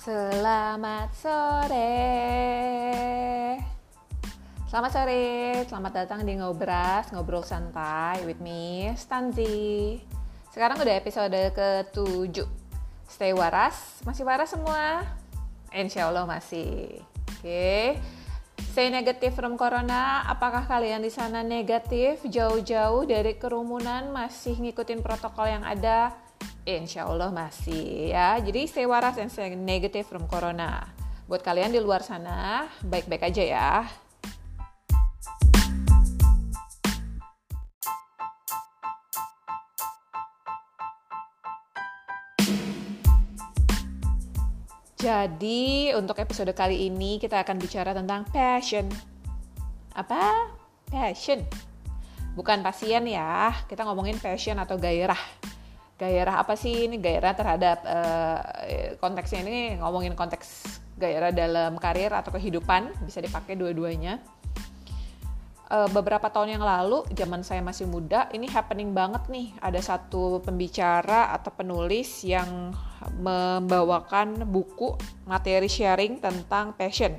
Selamat sore. Selamat sore, selamat datang di Ngobras, Ngobrol Santai with me, Stanzi. Sekarang udah episode ke-7. Stay waras, masih waras semua? Insya Allah masih. Oke. Okay. Stay negatif from corona. Apakah kalian di sana negatif, jauh-jauh dari kerumunan, masih ngikutin protokol yang ada? Insya Allah masih ya. Jadi stay waras and stay negative from corona. Buat kalian di luar sana, baik-baik aja ya. Jadi untuk episode kali ini kita akan bicara tentang passion. Apa? Passion. Bukan pasien ya, kita ngomongin passion atau gairah. Gairah apa sih ini? Gairah terhadap uh, konteksnya ini ngomongin konteks gairah dalam karir atau kehidupan, bisa dipakai dua-duanya uh, beberapa tahun yang lalu, zaman saya masih muda, ini happening banget nih. Ada satu pembicara atau penulis yang membawakan buku materi sharing tentang passion.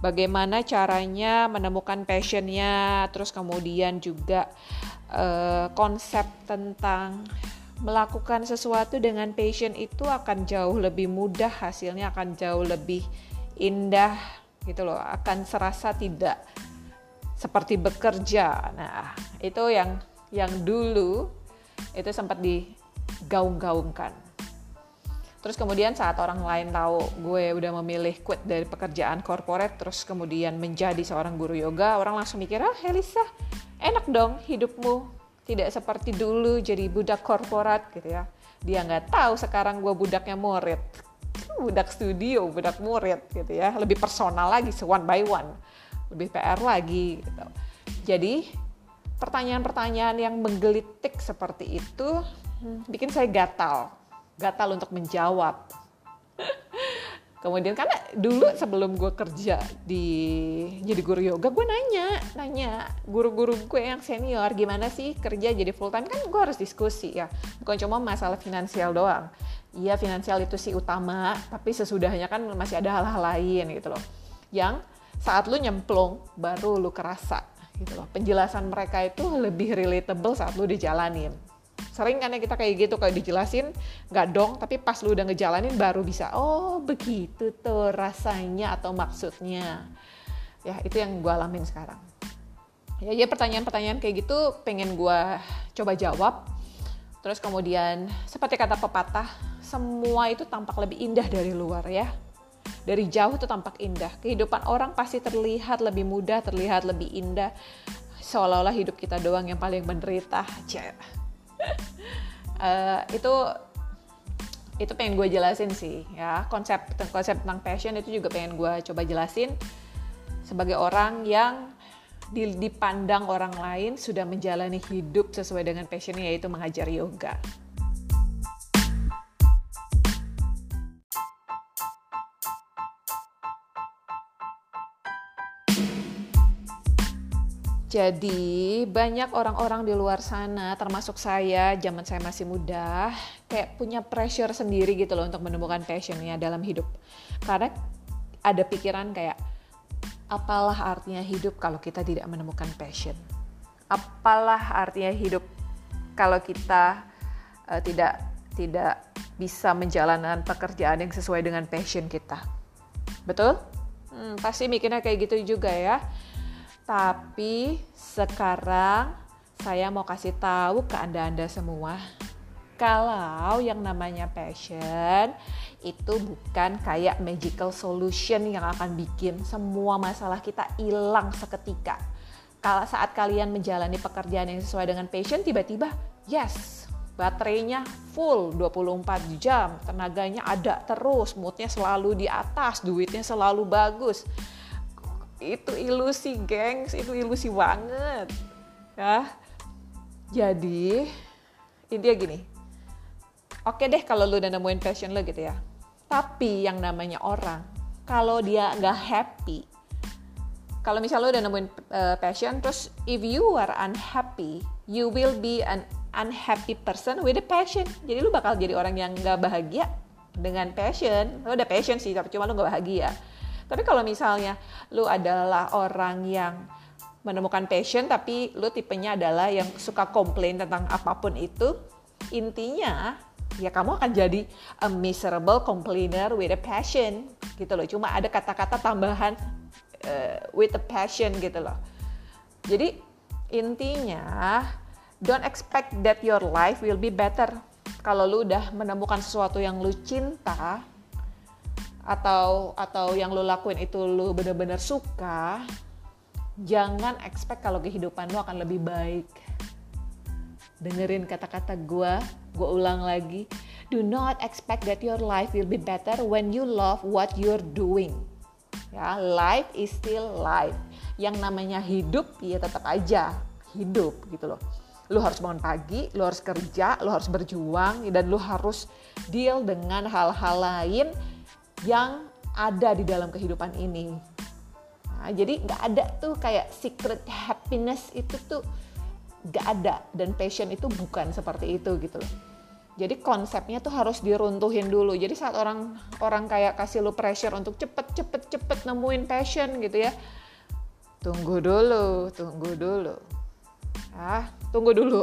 Bagaimana caranya menemukan passionnya, terus kemudian juga uh, konsep tentang melakukan sesuatu dengan passion itu akan jauh lebih mudah, hasilnya akan jauh lebih indah gitu loh, akan serasa tidak seperti bekerja. Nah, itu yang yang dulu itu sempat digaung-gaungkan. Terus kemudian saat orang lain tahu gue udah memilih quit dari pekerjaan korporat terus kemudian menjadi seorang guru yoga, orang langsung mikir, "Ah, Helisa, enak dong hidupmu. Tidak seperti dulu jadi budak korporat gitu ya." Dia nggak tahu sekarang gue budaknya murid. Budak studio, budak murid gitu ya. Lebih personal lagi, one by one lebih PR lagi gitu. Jadi pertanyaan-pertanyaan yang menggelitik seperti itu bikin saya gatal, gatal untuk menjawab. Kemudian karena dulu sebelum gue kerja di jadi guru yoga, gue nanya, nanya guru-guru gue yang senior gimana sih kerja jadi full time kan gue harus diskusi ya, bukan cuma masalah finansial doang. Iya finansial itu sih utama, tapi sesudahnya kan masih ada hal-hal lain gitu loh. Yang saat lu nyemplung baru lu kerasa gitu loh. Penjelasan mereka itu lebih relatable saat lu dijalanin. Sering kan ya kita kayak gitu kayak dijelasin nggak dong, tapi pas lu udah ngejalanin baru bisa oh begitu tuh rasanya atau maksudnya. Ya itu yang gue alamin sekarang. Ya, ya pertanyaan-pertanyaan kayak gitu pengen gue coba jawab. Terus kemudian seperti kata pepatah, semua itu tampak lebih indah dari luar ya dari jauh itu tampak indah. Kehidupan orang pasti terlihat lebih mudah, terlihat lebih indah. Seolah-olah hidup kita doang yang paling menderita. Uh, itu itu pengen gue jelasin sih ya konsep konsep tentang passion itu juga pengen gue coba jelasin sebagai orang yang dipandang orang lain sudah menjalani hidup sesuai dengan passionnya yaitu mengajar yoga. Jadi banyak orang-orang di luar sana, termasuk saya, zaman saya masih muda, kayak punya pressure sendiri gitu loh untuk menemukan passionnya dalam hidup. Karena ada pikiran kayak, apalah artinya hidup kalau kita tidak menemukan passion? Apalah artinya hidup kalau kita uh, tidak tidak bisa menjalankan pekerjaan yang sesuai dengan passion kita? Betul? Hmm, pasti mikirnya kayak gitu juga ya tapi sekarang saya mau kasih tahu ke Anda-anda semua kalau yang namanya passion itu bukan kayak magical solution yang akan bikin semua masalah kita hilang seketika. Kalau saat kalian menjalani pekerjaan yang sesuai dengan passion, tiba-tiba yes, baterainya full 24 jam, tenaganya ada terus, moodnya selalu di atas, duitnya selalu bagus itu ilusi gengs. Itu ilusi banget. Ya. Jadi intinya gini. Oke deh kalau lu udah nemuin passion lo gitu ya. Tapi yang namanya orang kalau dia nggak happy kalau misalnya lu udah nemuin uh, passion terus if you are unhappy you will be an unhappy person with a passion. Jadi lu bakal jadi orang yang nggak bahagia dengan passion. Lo udah passion sih tapi cuma lo gak bahagia tapi kalau misalnya lo adalah orang yang menemukan passion tapi lo tipenya adalah yang suka komplain tentang apa pun itu intinya ya kamu akan jadi a miserable complainer with a passion gitu loh. Cuma ada kata-kata tambahan uh, with a passion gitu loh. Jadi intinya don't expect that your life will be better. Kalau lu udah menemukan sesuatu yang lu cinta atau atau yang lu lakuin itu lu bener-bener suka jangan expect kalau kehidupan lu akan lebih baik. Dengerin kata-kata gue gue ulang lagi. Do not expect that your life will be better when you love what you're doing. Ya life is still life. Yang namanya hidup ya tetap aja hidup gitu loh. Lu harus bangun pagi, lu harus kerja, lu harus berjuang, dan lu harus deal dengan hal-hal lain yang ada di dalam kehidupan ini. Nah, jadi nggak ada tuh kayak secret happiness itu tuh nggak ada dan passion itu bukan seperti itu gitu loh. Jadi konsepnya tuh harus diruntuhin dulu. Jadi saat orang orang kayak kasih lu pressure untuk cepet cepet cepet nemuin passion gitu ya, tunggu dulu, tunggu dulu Ah, tunggu dulu.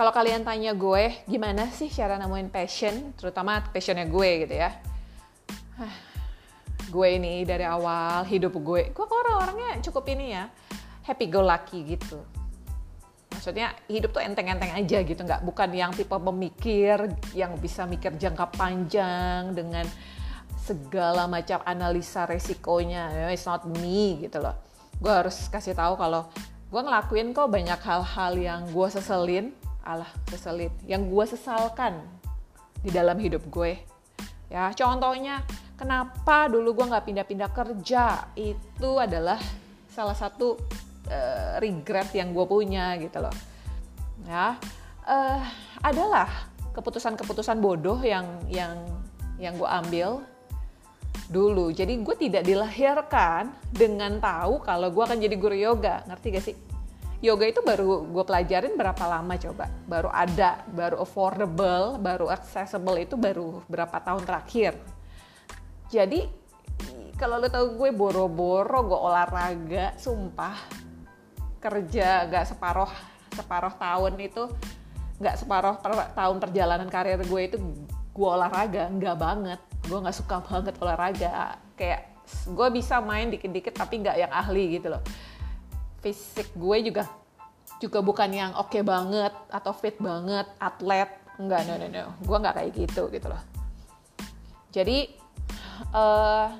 Kalau kalian tanya gue, gimana sih cara nemuin passion, terutama passionnya gue gitu ya. gue ini dari awal hidup gue, gue orang-orangnya cukup ini ya, happy go lucky gitu. Maksudnya hidup tuh enteng-enteng aja gitu nggak bukan yang tipe pemikir yang bisa mikir jangka panjang dengan segala macam analisa resikonya. It's not me gitu loh. Gue harus kasih tahu kalau gue ngelakuin kok banyak hal-hal yang gue seselin alah seselin yang gue sesalkan di dalam hidup gue. Ya contohnya kenapa dulu gue nggak pindah-pindah kerja? Itu adalah salah satu uh, regret yang gue punya gitu loh. Ya uh, adalah keputusan-keputusan bodoh yang yang yang gue ambil dulu. Jadi gue tidak dilahirkan dengan tahu kalau gue akan jadi guru yoga. Ngerti gak sih yoga itu baru gue pelajarin berapa lama coba. Baru ada baru affordable baru accessible itu baru berapa tahun terakhir. Jadi kalau lo tau gue boro-boro gue olahraga sumpah kerja gak separoh separoh tahun itu gak separoh per, tahun perjalanan karir gue itu gue olahraga nggak banget. Gue nggak suka banget olahraga. Kayak gue bisa main dikit-dikit tapi nggak yang ahli gitu loh fisik gue juga juga bukan yang oke okay banget atau fit banget atlet. Nggak no no no. Gue nggak kayak gitu gitu loh. Jadi uh,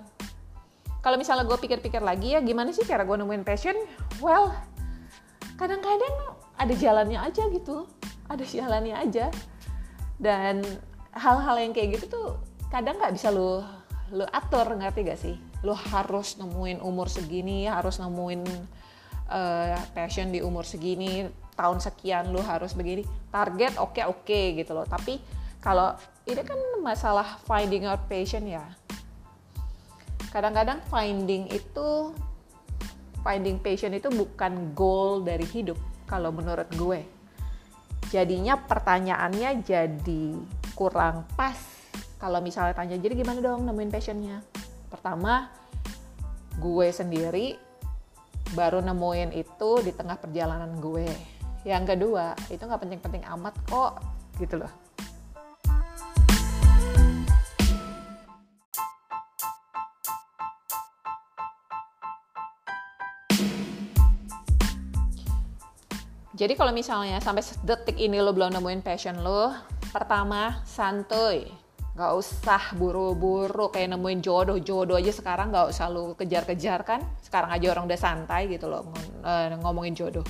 kalau misalnya gue pikir-pikir lagi ya gimana sih cara gue nemuin passion? Well kadang-kadang ada jalannya aja gitu. Ada jalannya aja. Dan hal-hal yang kayak gitu tuh kadang nggak bisa lo lo atur ngerti gak sih? Lo harus nemuin umur segini harus nemuin uh, passion di umur segini tahun sekian lo harus begini target oke okay, oke okay, gitu loh tapi kalau ini kan masalah finding out passion ya kadang-kadang finding itu finding passion itu bukan goal dari hidup kalau menurut gue. Jadinya pertanyaannya jadi kurang pas kalau misalnya tanya jadi gimana dong nemuin passionnya. Pertama, gue sendiri baru nemuin itu di tengah perjalanan gue. Yang kedua, itu nggak penting-penting amat kok gitu loh. Jadi kalau misalnya sampai detik ini lo belum nemuin passion lo, pertama santuy, gak usah buru-buru kayak nemuin jodoh jodoh aja sekarang gak usah lo kejar-kejar kan. Sekarang aja orang udah santai gitu loh eh, ngomongin jodoh.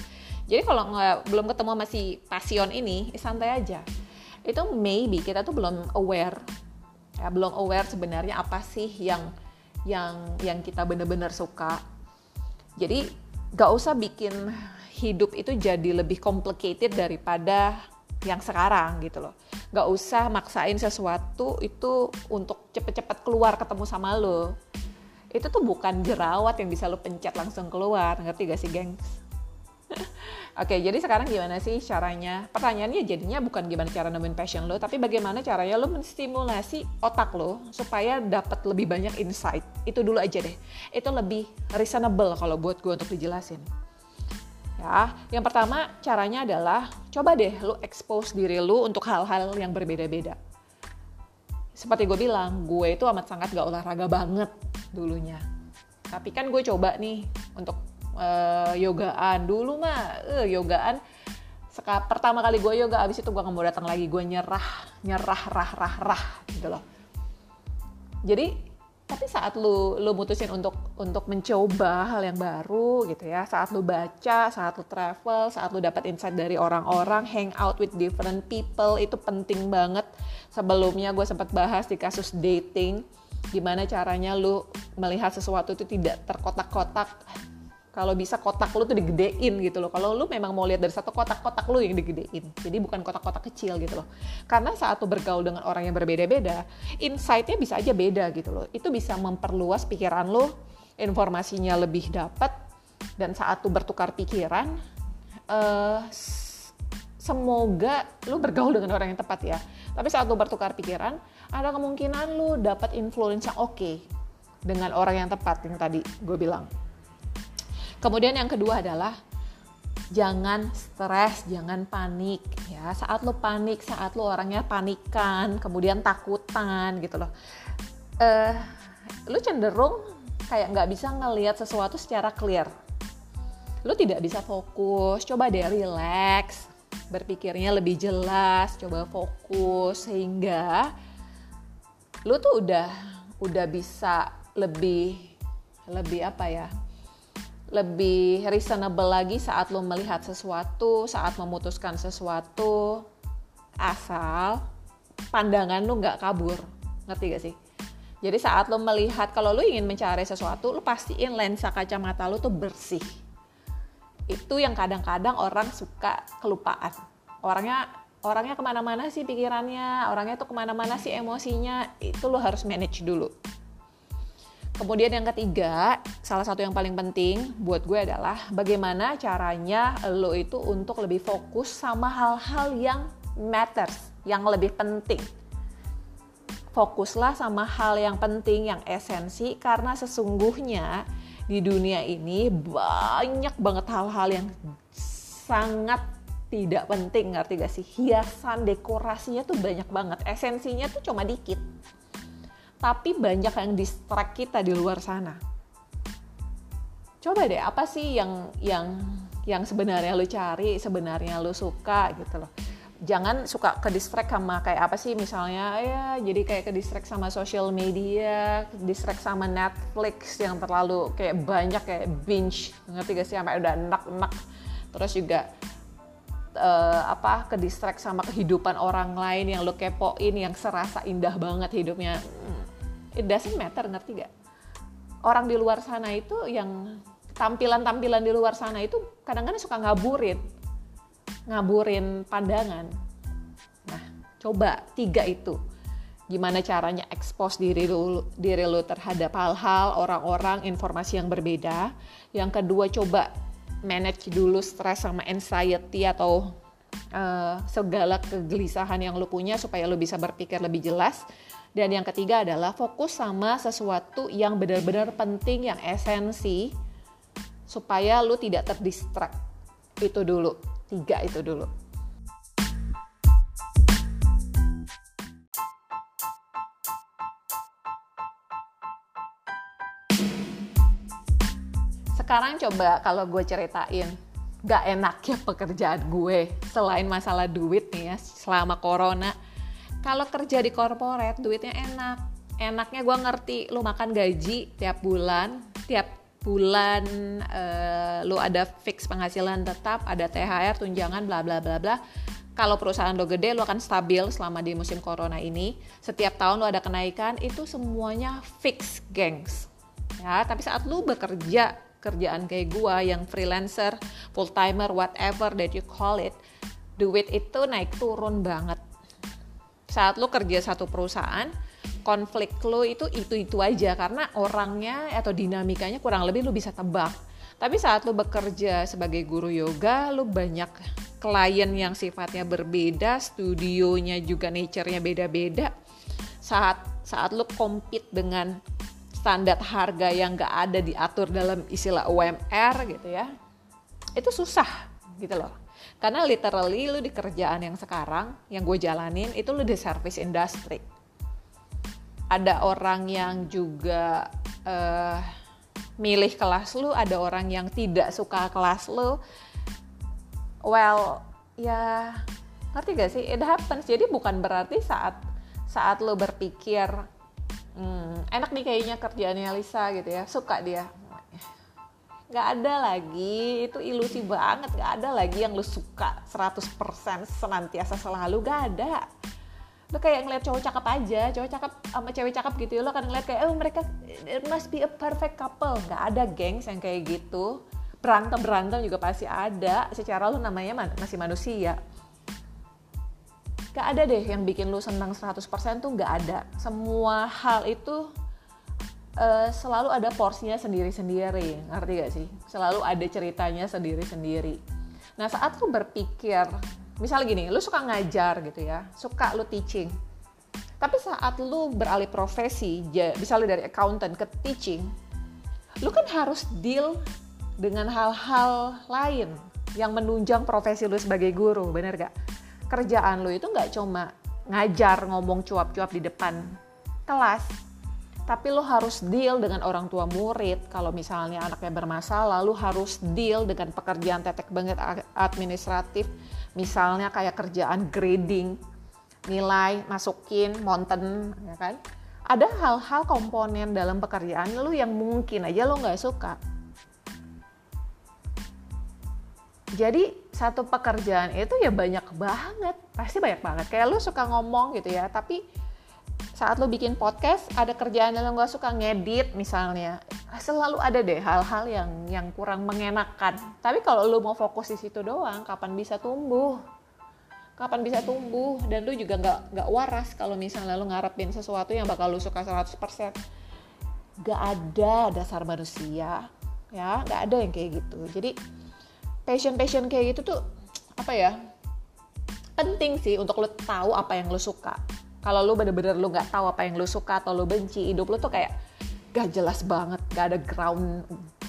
Jadi kalau nggak belum ketemu masih passion ini, ya santai aja. Itu maybe kita tuh belum aware, ya belum aware sebenarnya apa sih yang yang yang kita bener-bener suka. Jadi gak usah bikin hidup itu jadi lebih complicated daripada yang sekarang gitu loh. Gak usah maksain sesuatu itu untuk cepet-cepet keluar ketemu sama lo. itu tuh bukan jerawat yang bisa lo pencet langsung keluar ngerti gak sih gengs Oke, jadi sekarang gimana sih caranya? Pertanyaannya jadinya bukan gimana cara nemuin passion lo, tapi bagaimana caranya lo menstimulasi otak lo supaya dapat lebih banyak insight. Itu dulu aja deh. Itu lebih reasonable kalau buat gue untuk dijelasin. Ya, yang pertama caranya adalah coba deh lo expose diri lo untuk hal-hal yang berbeda-beda. Seperti gue bilang, gue itu amat sangat gak olahraga banget dulunya. Tapi kan gue coba nih untuk uh, yogaan dulu mah uh, yogaan Seka, pertama kali gue yoga abis itu gue gak mau datang lagi gue nyerah nyerah rah rah rah gitu loh jadi tapi saat lu lu mutusin untuk untuk mencoba hal yang baru gitu ya saat lu baca saat lu travel saat lu dapat insight dari orang-orang hang out with different people itu penting banget. Sebelumnya gue sempat bahas di kasus dating gimana caranya lu melihat sesuatu itu tidak terkotak-kotak kalau bisa kotak lu tuh digedein gitu loh. Kalau lu memang mau lihat dari satu kotak, kotak lu yang digedein. Jadi bukan kotak-kotak kecil gitu loh. Karena saat lu bergaul dengan orang yang berbeda-beda, insight-nya bisa aja beda gitu loh. Itu bisa memperluas pikiran lu, informasinya lebih dapat, dan saat lu bertukar pikiran, uh, semoga lu bergaul dengan orang yang tepat ya. Tapi saat lu bertukar pikiran, ada kemungkinan lu dapat influence yang oke okay dengan orang yang tepat yang tadi gue bilang. Kemudian yang kedua adalah jangan stres, jangan panik ya. Saat lo panik, saat lo orangnya panikan, kemudian takutan gitu loh. Uh, lo cenderung kayak nggak bisa ngelihat sesuatu secara clear. Lo tidak bisa fokus, coba deh relax, berpikirnya lebih jelas, coba fokus sehingga lo tuh udah udah bisa lebih lebih apa ya lebih reasonable lagi saat lo melihat sesuatu, saat memutuskan sesuatu, asal pandangan lo nggak kabur, ngerti gak sih? Jadi saat lo melihat, kalau lo ingin mencari sesuatu, lo pastiin lensa kacamata lo tuh bersih. Itu yang kadang-kadang orang suka kelupaan. Orangnya orangnya ke mana-mana sih pikirannya, orangnya tuh ke mana-mana sih emosinya, itu lo harus manage dulu Kemudian yang ketiga, salah satu yang paling penting buat gue adalah bagaimana caranya lo itu untuk lebih fokus sama hal-hal yang matters, yang lebih penting. Fokuslah sama hal yang penting, yang esensi, karena sesungguhnya di dunia ini banyak banget hal-hal yang sangat tidak penting, ngerti gak sih? Hiasan, dekorasinya tuh banyak banget, esensinya tuh cuma dikit tapi banyak yang distract kita di luar sana. Coba deh apa sih yang yang yang sebenarnya lo cari, sebenarnya lo suka gitu loh. Jangan suka ke distract sama kayak apa sih misalnya ya jadi kayak ke distract sama social media, distract sama Netflix yang terlalu kayak banyak kayak binge ngerti gak sih sampai udah enak-enak. Terus juga uh, apa ke distract sama kehidupan orang lain yang lo kepoin yang serasa indah banget hidupnya it doesn't matter ngerti gak orang di luar sana itu yang tampilan-tampilan di luar sana itu kadang-kadang suka ngaburin ngaburin pandangan. Nah coba tiga itu. Gimana caranya expose diri lu diri lu terhadap hal-hal orang-orang informasi yang berbeda. Yang kedua coba manage dulu stress sama anxiety atau uh, segala kegelisahan yang lu punya supaya lu bisa berpikir lebih jelas dan yang ketiga adalah fokus sama sesuatu yang benar-benar penting, yang esensi, supaya lu tidak terdistract. Itu dulu, tiga itu dulu. Sekarang coba kalau gue ceritain, gak enaknya pekerjaan gue selain masalah duit nih ya selama corona. Kalau kerja di corporate duitnya enak. Enaknya gue ngerti lu makan gaji tiap bulan tiap bulan uh, lu ada fix penghasilan tetap ada THR tunjangan bla bla bla bla. Kalau perusahaan lo gede lo akan stabil selama di musim corona ini. Setiap tahun lo ada kenaikan itu semuanya fix gengs. Ya tapi saat lu bekerja kerjaan kayak gua yang freelancer full timer whatever that you call it duit itu naik turun banget saat lo kerja satu perusahaan konflik lo itu itu-itu aja karena orangnya atau dinamikanya kurang lebih lo bisa tebak. Tapi saat lo bekerja sebagai guru yoga, lo banyak klien yang sifatnya berbeda, studionya juga nature-nya beda-beda. Saat saat lo compete dengan standar harga yang gak ada diatur dalam istilah UMR gitu ya, itu susah gitu loh. Karena literally lu di kerjaan yang sekarang, yang gue jalanin, itu lu di service industry. Ada orang yang juga uh, milih kelas lu, ada orang yang tidak suka kelas lu, well ya ngerti gak sih it happens jadi bukan berarti saat saat lo berpikir hmm, enak nih kayaknya kerjaannya Lisa gitu ya. Suka dia. Nggak ada lagi. Itu ilusi banget. Nggak ada lagi yang lo suka 100% senantiasa selalu. Gak ada. Lo kayak ngeliat cowok cakep aja. Cowok cakep sama cewek cakep gitu ya lo kan ngeliat kayak oh mereka it must be a perfect couple. Nggak ada gengs yang kayak gitu. Berantem berantem juga pasti ada. Secara lu namanya man masih manusia gak ada deh yang bikin lu senang 100% tuh gak ada. Semua hal itu uh, selalu ada porsinya sendiri-sendiri. Ngerti gak sih? Selalu ada ceritanya sendiri-sendiri. Nah saat lu berpikir misal gini lu suka ngajar gitu ya suka lu teaching. Tapi saat lu beralih profesi misalnya dari accountant ke teaching lu kan harus deal dengan hal-hal lain yang menunjang profesi lu sebagai guru, bener gak? Kerjaan lu itu nggak cuma ngajar ngomong cuap-cuap di depan kelas, tapi lo harus deal dengan orang tua murid. Kalau misalnya anaknya bermasalah, lo harus deal dengan pekerjaan tetek banget administratif, misalnya kayak kerjaan grading, nilai, masukin, mountain, ya kan? Ada hal-hal komponen dalam pekerjaan lo yang mungkin aja lo nggak suka jadi satu pekerjaan itu ya banyak banget. Pasti banyak banget. Kayak lu suka ngomong gitu ya tapi saat lu bikin podcast ada kerjaan yang lu gak suka ngedit misalnya selalu ada deh hal-hal yang yang kurang mengenakan. Tapi kalau lu mau fokus di situ doang kapan bisa tumbuh? Kapan bisa tumbuh? Dan lu juga nggak nggak waras kalau misalnya lu ngarepin sesuatu yang bakal lu suka 100% gak ada dasar manusia ya. Gak ada yang kayak gitu. Jadi passion passion kayak gitu tuh apa ya penting sih untuk lo tahu apa yang lo suka. Kalau lo bener-bener lo nggak tahu apa yang lo suka atau lo benci hidup lo tuh kayak gak jelas banget gak ada ground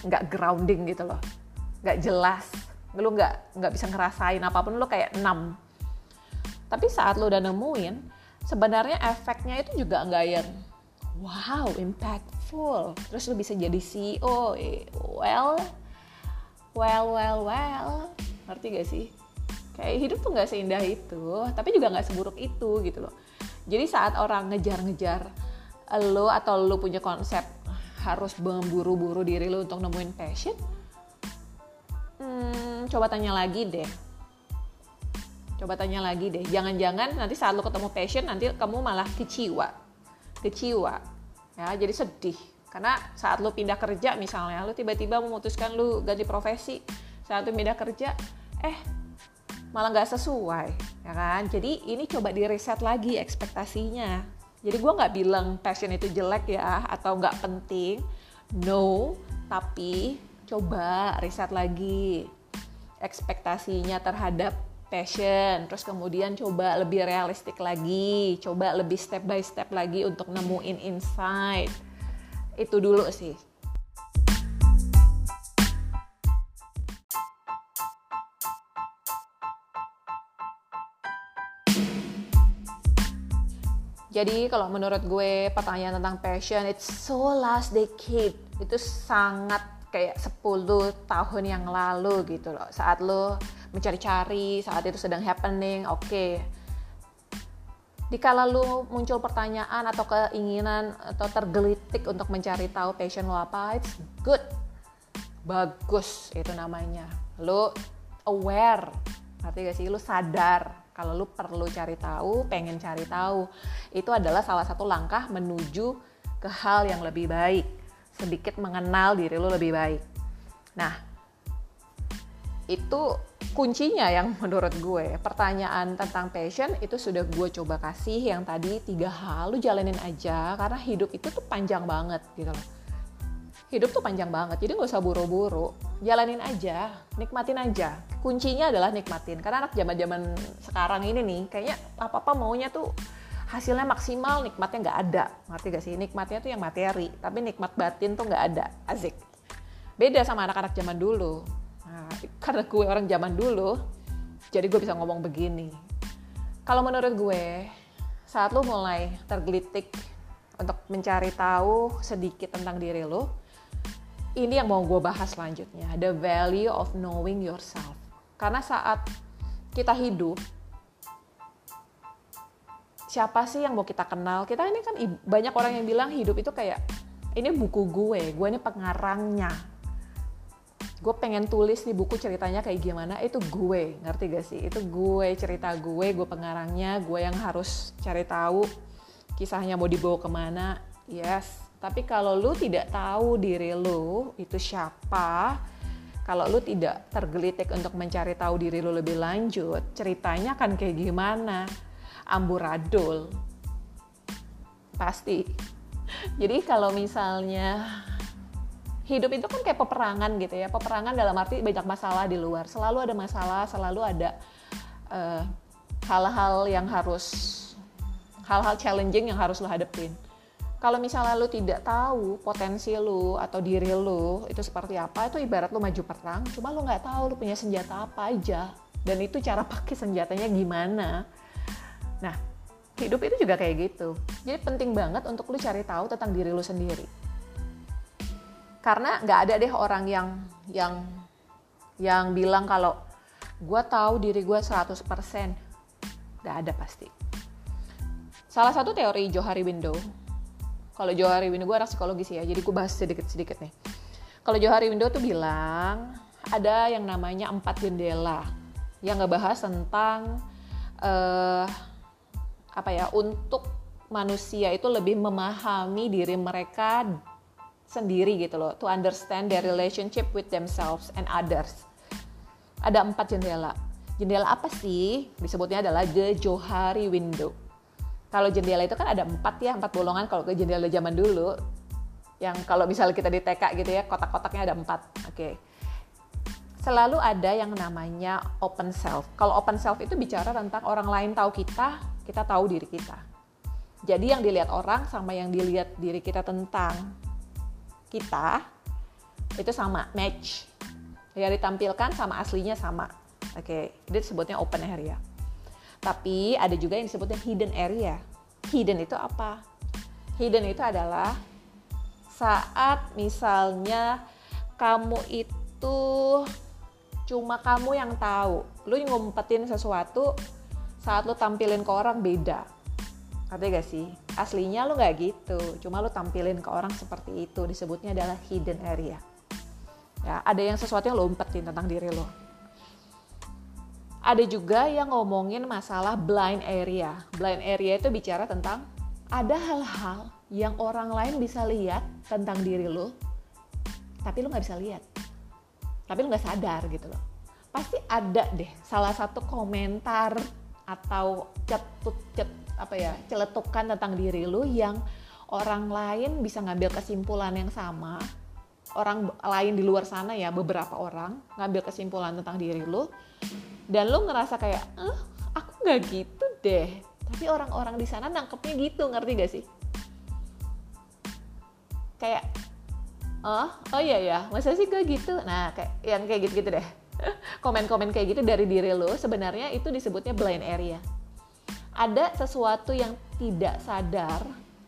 nggak grounding gitu loh. Nggak jelas. Lo nggak nggak bisa ngerasain apa pun lo kayak enam tapi saat lo udah nemuin sebenarnya efeknya itu juga nggak yang wow impactful. Terus lo bisa jadi CEO eh, well well well well. Ngerti gak sih? Kayak hidup tuh nggak seindah itu tapi juga nggak seburuk itu gitu loh. Jadi saat orang ngejar-ngejar lo atau lo punya konsep harus memburu-buru diri lo untuk nemuin passion hmm, coba tanya lagi deh. Coba tanya lagi deh. Jangan-jangan nanti saat lo ketemu passion nanti kamu malah kecewa. Kecewa. Ya jadi sedih karena saat lu pindah kerja misalnya, lu tiba-tiba memutuskan lu ganti profesi, saat lu pindah kerja, eh malah nggak sesuai, ya kan? Jadi ini coba di reset lagi ekspektasinya. Jadi gue nggak bilang passion itu jelek ya atau nggak penting, no. Tapi coba riset lagi ekspektasinya terhadap passion, terus kemudian coba lebih realistik lagi, coba lebih step by step lagi untuk nemuin insight itu dulu sih Jadi kalau menurut gue pertanyaan tentang passion it's so last decade itu sangat kayak 10 tahun yang lalu gitu loh. Saat lo mencari-cari, saat itu sedang happening, oke. Okay dikala lu muncul pertanyaan atau keinginan atau tergelitik untuk mencari tahu passion lo apa, it's good. Bagus itu namanya. Lu aware, ngerti gak sih? Lu sadar kalau lu perlu cari tahu, pengen cari tahu. Itu adalah salah satu langkah menuju ke hal yang lebih baik. Sedikit mengenal diri lu lebih baik. Nah, itu kuncinya yang menurut gue. Pertanyaan tentang passion itu sudah gue coba kasih yang tadi tiga hal. Lu jalanin aja karena hidup itu tuh panjang banget gitu loh. Hidup tuh panjang banget jadi nggak usah buru-buru. Jalanin aja nikmatin aja. Kuncinya adalah nikmatin. Karena anak zaman zaman sekarang ini nih kayaknya apa apa maunya tuh hasilnya maksimal nikmatnya nggak ada. Ngerti gak sih? Nikmatnya tuh yang materi tapi nikmat batin tuh nggak ada. Asik. Beda sama anak-anak zaman dulu Nah, karena gue orang zaman dulu, jadi gue bisa ngomong begini. Kalau menurut gue, saat lo mulai tergelitik untuk mencari tahu sedikit tentang diri lo, ini yang mau gue bahas selanjutnya. The value of knowing yourself. Karena saat kita hidup, siapa sih yang mau kita kenal? Kita ini kan banyak orang yang bilang hidup itu kayak, ini buku gue, gue ini pengarangnya gue pengen tulis nih buku ceritanya kayak gimana itu gue. Ngerti gak sih? Itu gue cerita gue gue pengarangnya gue yang harus cari tahu kisahnya mau dibawa ke mana. Yes. Tapi kalau lu tidak tahu diri lu itu siapa kalau lu tidak tergelitik untuk mencari tahu diri lu lebih lanjut ceritanya kan kayak gimana? Amburadul. Pasti. Jadi kalau misalnya hidup itu kan kayak peperangan gitu ya. Peperangan dalam arti banyak masalah di luar. Selalu ada masalah selalu ada eh, hal-hal yang harus hal-hal challenging yang harus lo hadepin. Kalau misalnya lo tidak tahu potensi lo atau diri lo itu seperti apa itu ibarat lo maju perang cuma lo nggak tahu lo punya senjata apa aja. Dan itu cara pakai senjatanya gimana. Nah hidup itu juga kayak gitu. Jadi penting banget untuk lo cari tahu tentang diri lo sendiri karena nggak ada deh orang yang yang yang bilang kalau gue tahu diri gue 100% nggak ada pasti. Salah satu teori Johari Window kalau Johari Window gue anak psikologi sih ya jadi gue bahas sedikit-sedikit nih. Kalau Johari Window tuh bilang ada yang namanya empat jendela yang ngebahas tentang uh, apa ya untuk manusia itu lebih memahami diri mereka sendiri gitu loh to understand their relationship with themselves and others. Ada empat jendela. Jendela apa sih? Disebutnya adalah the Johari window. Kalau jendela itu kan ada empat ya, empat bolongan. Kalau ke jendela zaman dulu, yang kalau misalnya kita di TK gitu ya, kotak-kotaknya ada empat. Oke. Okay. Selalu ada yang namanya open self. Kalau open self itu bicara tentang orang lain tahu kita, kita tahu diri kita. Jadi yang dilihat orang sama yang dilihat diri kita tentang kita itu sama match. Yang ditampilkan sama aslinya sama. Oke okay. itu disebutnya open area. Tapi ada juga yang disebutnya hidden area. Hidden itu apa? Hidden itu adalah saat misalnya kamu itu cuma kamu yang tahu. Lu ngumpetin sesuatu saat lu tampilin ke orang beda Ngerti gak sih? Aslinya lo gak gitu, cuma lo tampilin ke orang seperti itu, disebutnya adalah hidden area. Ya, ada yang sesuatu yang lo umpetin tentang diri lo. Ada juga yang ngomongin masalah blind area. Blind area itu bicara tentang ada hal-hal yang orang lain bisa lihat tentang diri lo, tapi lo nggak bisa lihat. Tapi lo nggak sadar gitu loh. Pasti ada deh salah satu komentar atau cetut cet apa ya celetukan tentang diri lu yang orang lain bisa ngambil kesimpulan yang sama. Orang lain di luar sana ya beberapa orang ngambil kesimpulan tentang diri lu. Dan lu ngerasa kayak eh aku nggak gitu deh. Tapi orang-orang di sana nangkepnya gitu ngerti gak sih? Kayak oh oh iya ya masa sih gue gitu? Nah kayak yang kayak gitu gitu deh. Komen-komen kayak gitu dari diri lo sebenarnya itu disebutnya blind area ada sesuatu yang tidak sadar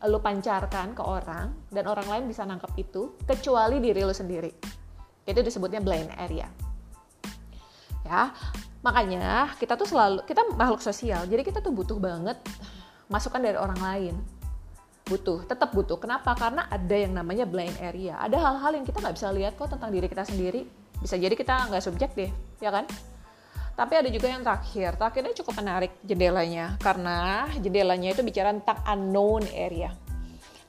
lo pancarkan ke orang dan orang lain bisa nangkep itu kecuali diri lo sendiri. Itu disebutnya blind area. Ya, makanya kita tuh selalu kita makhluk sosial, jadi kita tuh butuh banget masukan dari orang lain. Butuh, tetap butuh. Kenapa? Karena ada yang namanya blind area. Ada hal-hal yang kita nggak bisa lihat kok tentang diri kita sendiri. Bisa jadi kita nggak subjektif, ya kan? Tapi ada juga yang terakhir. Terakhirnya cukup menarik jendelanya karena jendelanya itu bicara tentang unknown area.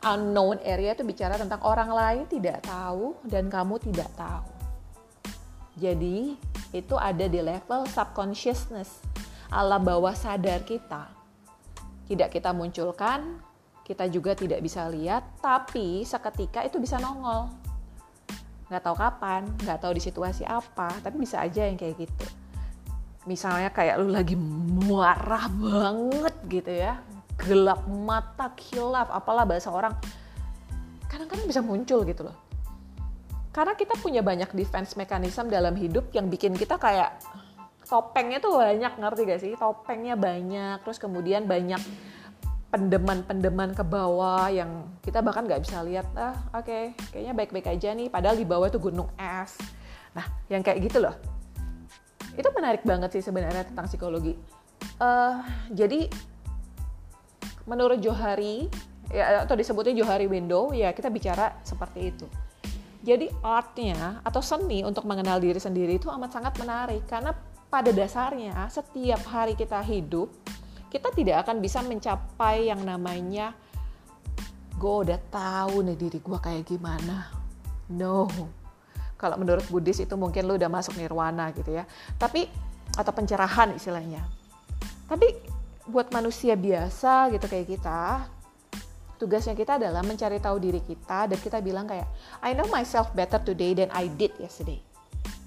Unknown area itu bicara tentang orang lain tidak tahu dan kamu tidak tahu. Jadi itu ada di level subconsciousness, alam bawah sadar kita. Tidak kita munculkan, kita juga tidak bisa lihat, tapi seketika itu bisa nongol. Nggak tahu kapan, nggak tahu di situasi apa, tapi bisa aja yang kayak gitu. Misalnya kayak lu lagi marah banget gitu ya, gelap mata, kilap, apalah bahasa orang, kadang-kadang bisa muncul gitu loh. Karena kita punya banyak defense mechanism dalam hidup yang bikin kita kayak topengnya tuh banyak ngerti gak sih? Topengnya banyak terus kemudian banyak pendeman-pendeman ke bawah yang kita bahkan nggak bisa lihat ah oke okay, kayaknya baik-baik aja nih padahal di bawah itu gunung es. Nah yang kayak gitu loh itu menarik banget sih sebenarnya tentang psikologi uh, jadi menurut Johari ya atau disebutnya Johari Window ya kita bicara seperti itu jadi artnya atau seni untuk mengenal diri sendiri itu amat sangat menarik karena pada dasarnya setiap hari kita hidup kita tidak akan bisa mencapai yang namanya gue udah tahu nih diri gue kayak gimana. No. Kalau menurut Buddhis itu mungkin lu udah masuk nirwana gitu ya. Tapi atau pencerahan istilahnya. Tapi buat manusia biasa gitu kayak kita, tugasnya kita adalah mencari tahu diri kita dan kita bilang kayak I know myself better today than I did yesterday.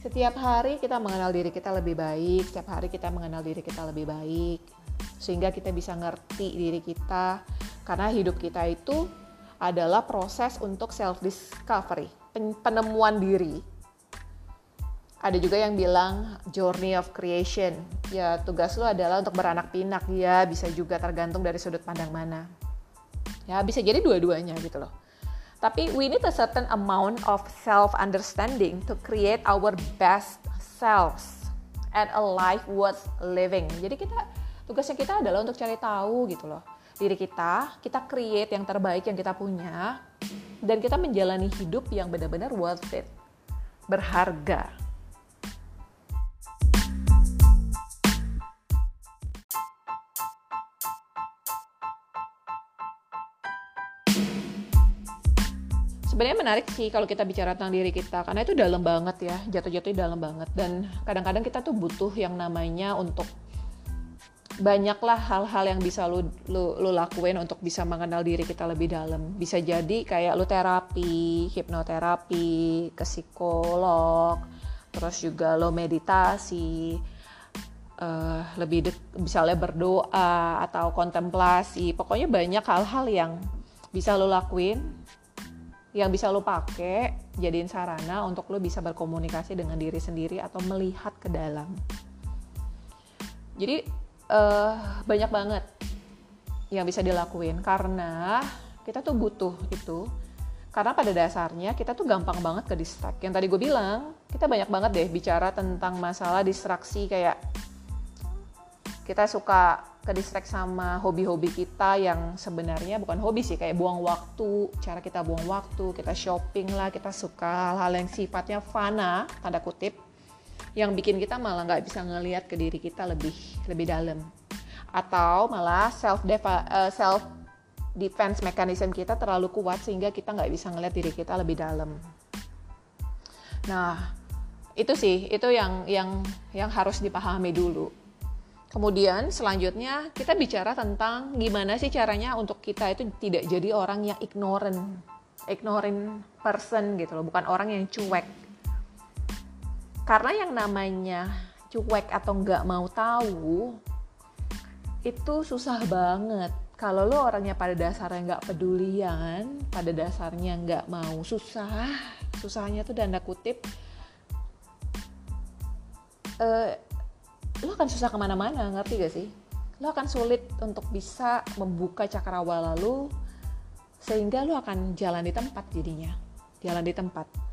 Setiap hari kita mengenal diri kita lebih baik, setiap hari kita mengenal diri kita lebih baik sehingga kita bisa ngerti diri kita karena hidup kita itu adalah proses untuk self discovery, penemuan diri. Ada juga yang bilang journey of creation. Ya, tugas lu adalah untuk beranak pinak. Ya, bisa juga tergantung dari sudut pandang mana. Ya, bisa jadi dua-duanya gitu loh. Tapi we need a certain amount of self understanding to create our best selves and a life worth living. Jadi kita tugasnya kita adalah untuk cari tahu gitu loh diri kita, kita create yang terbaik yang kita punya dan kita menjalani hidup yang benar-benar worth it, berharga. sebenarnya menarik sih kalau kita bicara tentang diri kita karena itu dalam banget ya jatuh-jatuhnya dalam banget dan kadang-kadang kita tuh butuh yang namanya untuk banyaklah hal-hal yang bisa lu, lu lu lakuin untuk bisa mengenal diri kita lebih dalam bisa jadi kayak lu terapi hipnoterapi ke psikolog terus juga lo meditasi uh, lebih dek, misalnya berdoa atau kontemplasi pokoknya banyak hal-hal yang bisa lo lakuin yang bisa lo pakai jadiin sarana untuk lo bisa berkomunikasi dengan diri sendiri atau melihat ke dalam. Jadi uh, banyak banget yang bisa dilakuin karena kita tuh butuh itu karena pada dasarnya kita tuh gampang banget ke distract. Yang tadi gue bilang, kita banyak banget deh bicara tentang masalah distraksi kayak kita suka ke distract sama hobi-hobi kita yang sebenarnya bukan hobi sih kayak buang waktu cara kita buang waktu kita shopping lah kita suka hal-hal yang sifatnya fana tanda kutip yang bikin kita malah nggak bisa ngelihat ke diri kita lebih lebih dalam. Atau malah self uh, self defense mechanism kita terlalu kuat sehingga kita nggak bisa ngelihat diri kita lebih dalam. Nah itu sih itu yang yang yang harus dipahami dulu. Kemudian selanjutnya kita bicara tentang gimana sih caranya untuk kita itu tidak jadi orang yang ignorant, ignorant person gitu loh, bukan orang yang cuek. Karena yang namanya cuek atau nggak mau tahu itu susah banget. Kalau lo orangnya pada dasarnya nggak pedulian, pada dasarnya nggak mau susah, susahnya tuh danda kutip. Uh, lo akan susah ke mana-mana ngerti gak sih lo akan sulit untuk bisa membuka cakrawala lo sehingga lo akan jalan di tempat jadinya jalan di tempat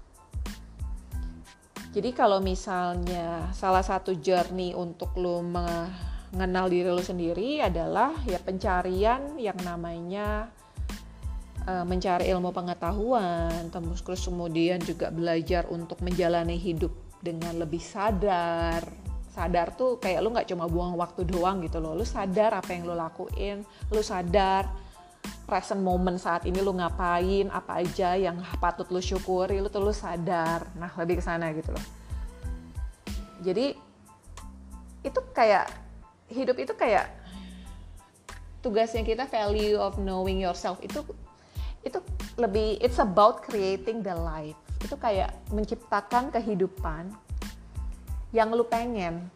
jadi kalau misalnya salah satu journey untuk lo mengenal diri lo sendiri adalah ya pencarian yang namanya uh, mencari ilmu pengetahuan, terus kemudian juga belajar untuk menjalani hidup dengan lebih sadar, sadar tuh kayak lu nggak cuma buang waktu doang gitu loh lu sadar apa yang lu lakuin lu sadar present moment saat ini lu ngapain apa aja yang patut lu syukuri lu tuh lu sadar. Nah lebih ke sana gitu loh. Jadi itu kayak hidup itu kayak tugasnya kita value of knowing yourself itu itu lebih it's about creating the life itu kayak menciptakan kehidupan yang lu pengen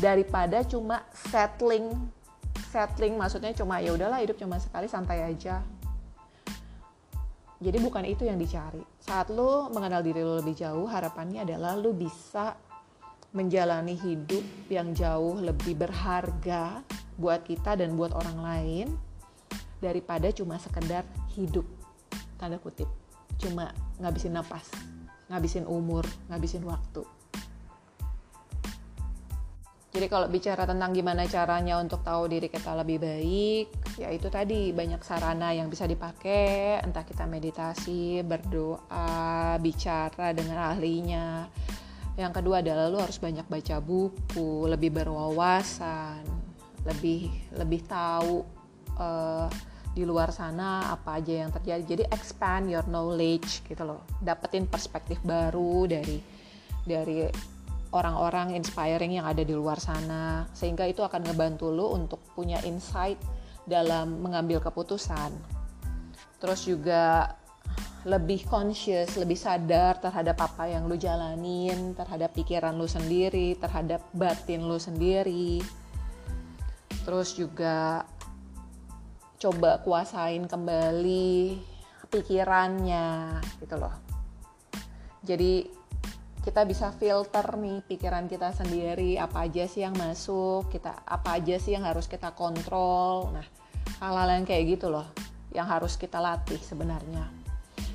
daripada cuma settling settling maksudnya cuma ya udahlah hidup cuma sekali santai aja. Jadi bukan itu yang dicari. Saat lu mengenal diri lu lebih jauh harapannya adalah lu bisa menjalani hidup yang jauh lebih berharga buat kita dan buat orang lain daripada cuma sekedar hidup. Tanda kutip. Cuma ngabisin nafas ngabisin umur ngabisin waktu jadi kalau bicara tentang gimana caranya untuk tahu diri kita lebih baik, ya itu tadi banyak sarana yang bisa dipakai, entah kita meditasi, berdoa, bicara dengan ahlinya. Yang kedua adalah lu harus banyak baca buku, lebih berwawasan, lebih lebih tahu uh, di luar sana apa aja yang terjadi. Jadi expand your knowledge gitu loh. Dapetin perspektif baru dari dari orang-orang inspiring yang ada di luar sana. Sehingga itu akan ngebantu lo untuk punya insight dalam mengambil keputusan. Terus juga lebih conscious, lebih sadar terhadap apa yang lu jalanin, terhadap pikiran lu sendiri, terhadap batin lu sendiri. Terus juga coba kuasain kembali pikirannya gitu loh. Jadi kita bisa filter nih pikiran kita sendiri apa aja sih yang masuk kita apa aja sih yang harus kita kontrol. Nah hal-hal yang kayak gitu loh yang harus kita latih sebenarnya.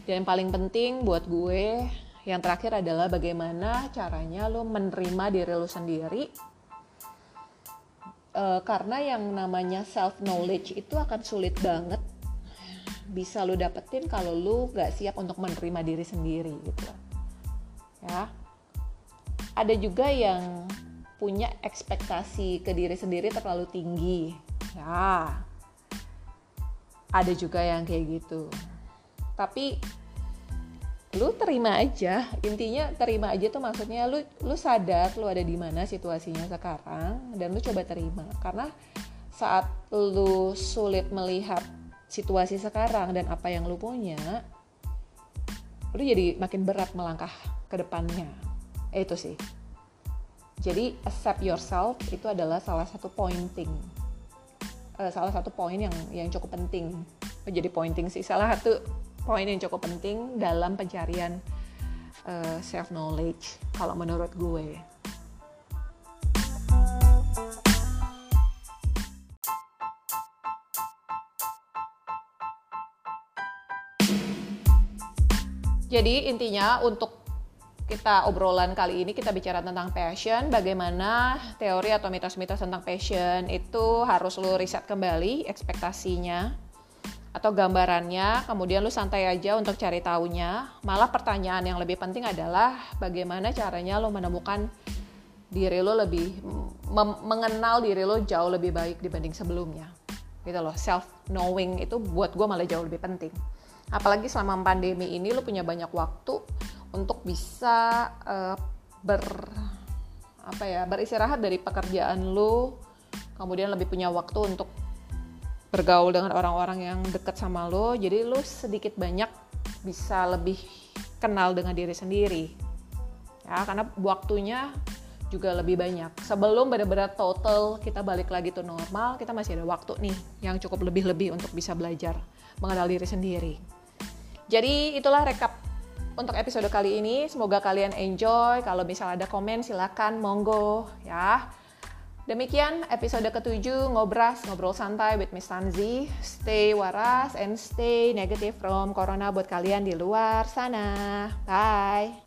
Dan yang paling penting buat gue yang terakhir adalah bagaimana caranya lo menerima diri lo sendiri. Uh, karena yang namanya self knowledge itu akan sulit banget bisa lu dapetin kalau lu gak siap untuk menerima diri sendiri gitu ya ada juga yang punya ekspektasi ke diri sendiri terlalu tinggi. Ya. Ada juga yang kayak gitu. Tapi lu terima aja intinya terima aja tuh maksudnya lu lu sadar lu ada di mana situasinya sekarang dan lu coba terima. Karena saat lu sulit melihat situasi sekarang dan apa yang lu punya lu jadi makin berat melangkah ke depannya itu sih. Jadi accept yourself itu adalah salah satu pointing. Uh, salah satu poin yang yang cukup penting. Jadi pointing sih. Salah satu poin yang cukup penting dalam pencarian uh, eh, self knowledge kalau menurut gue. Jadi intinya untuk kita obrolan kali ini kita bicara tentang passion, bagaimana teori atau mitos-mitos tentang passion itu harus lu riset kembali ekspektasinya atau gambarannya, kemudian lu santai aja untuk cari tahunya. Malah pertanyaan yang lebih penting adalah bagaimana caranya lo menemukan diri lo lebih mengenal diri lo jauh lebih baik dibanding sebelumnya. Gitu loh, self knowing itu buat gue malah jauh lebih penting. Apalagi selama pandemi ini lo punya banyak waktu untuk bisa uh, ber apa ya beristirahat dari pekerjaan lo, kemudian lebih punya waktu untuk bergaul dengan orang-orang yang deket sama lo jadi lo sedikit banyak bisa lebih kenal dengan diri sendiri. Ya karena waktunya juga lebih banyak. Sebelum benar-benar total kita balik lagi tuh normal kita masih ada waktu nih yang cukup lebih-lebih untuk bisa belajar mengenal diri sendiri. Jadi itulah rekap untuk episode kali ini semoga kalian enjoy kalau misalnya ada komen silakan monggo ya Demikian episode ketujuh Ngobras, Ngobrol Santai with Miss Tanzi. Stay waras and stay negative from Corona buat kalian di luar sana. Bye!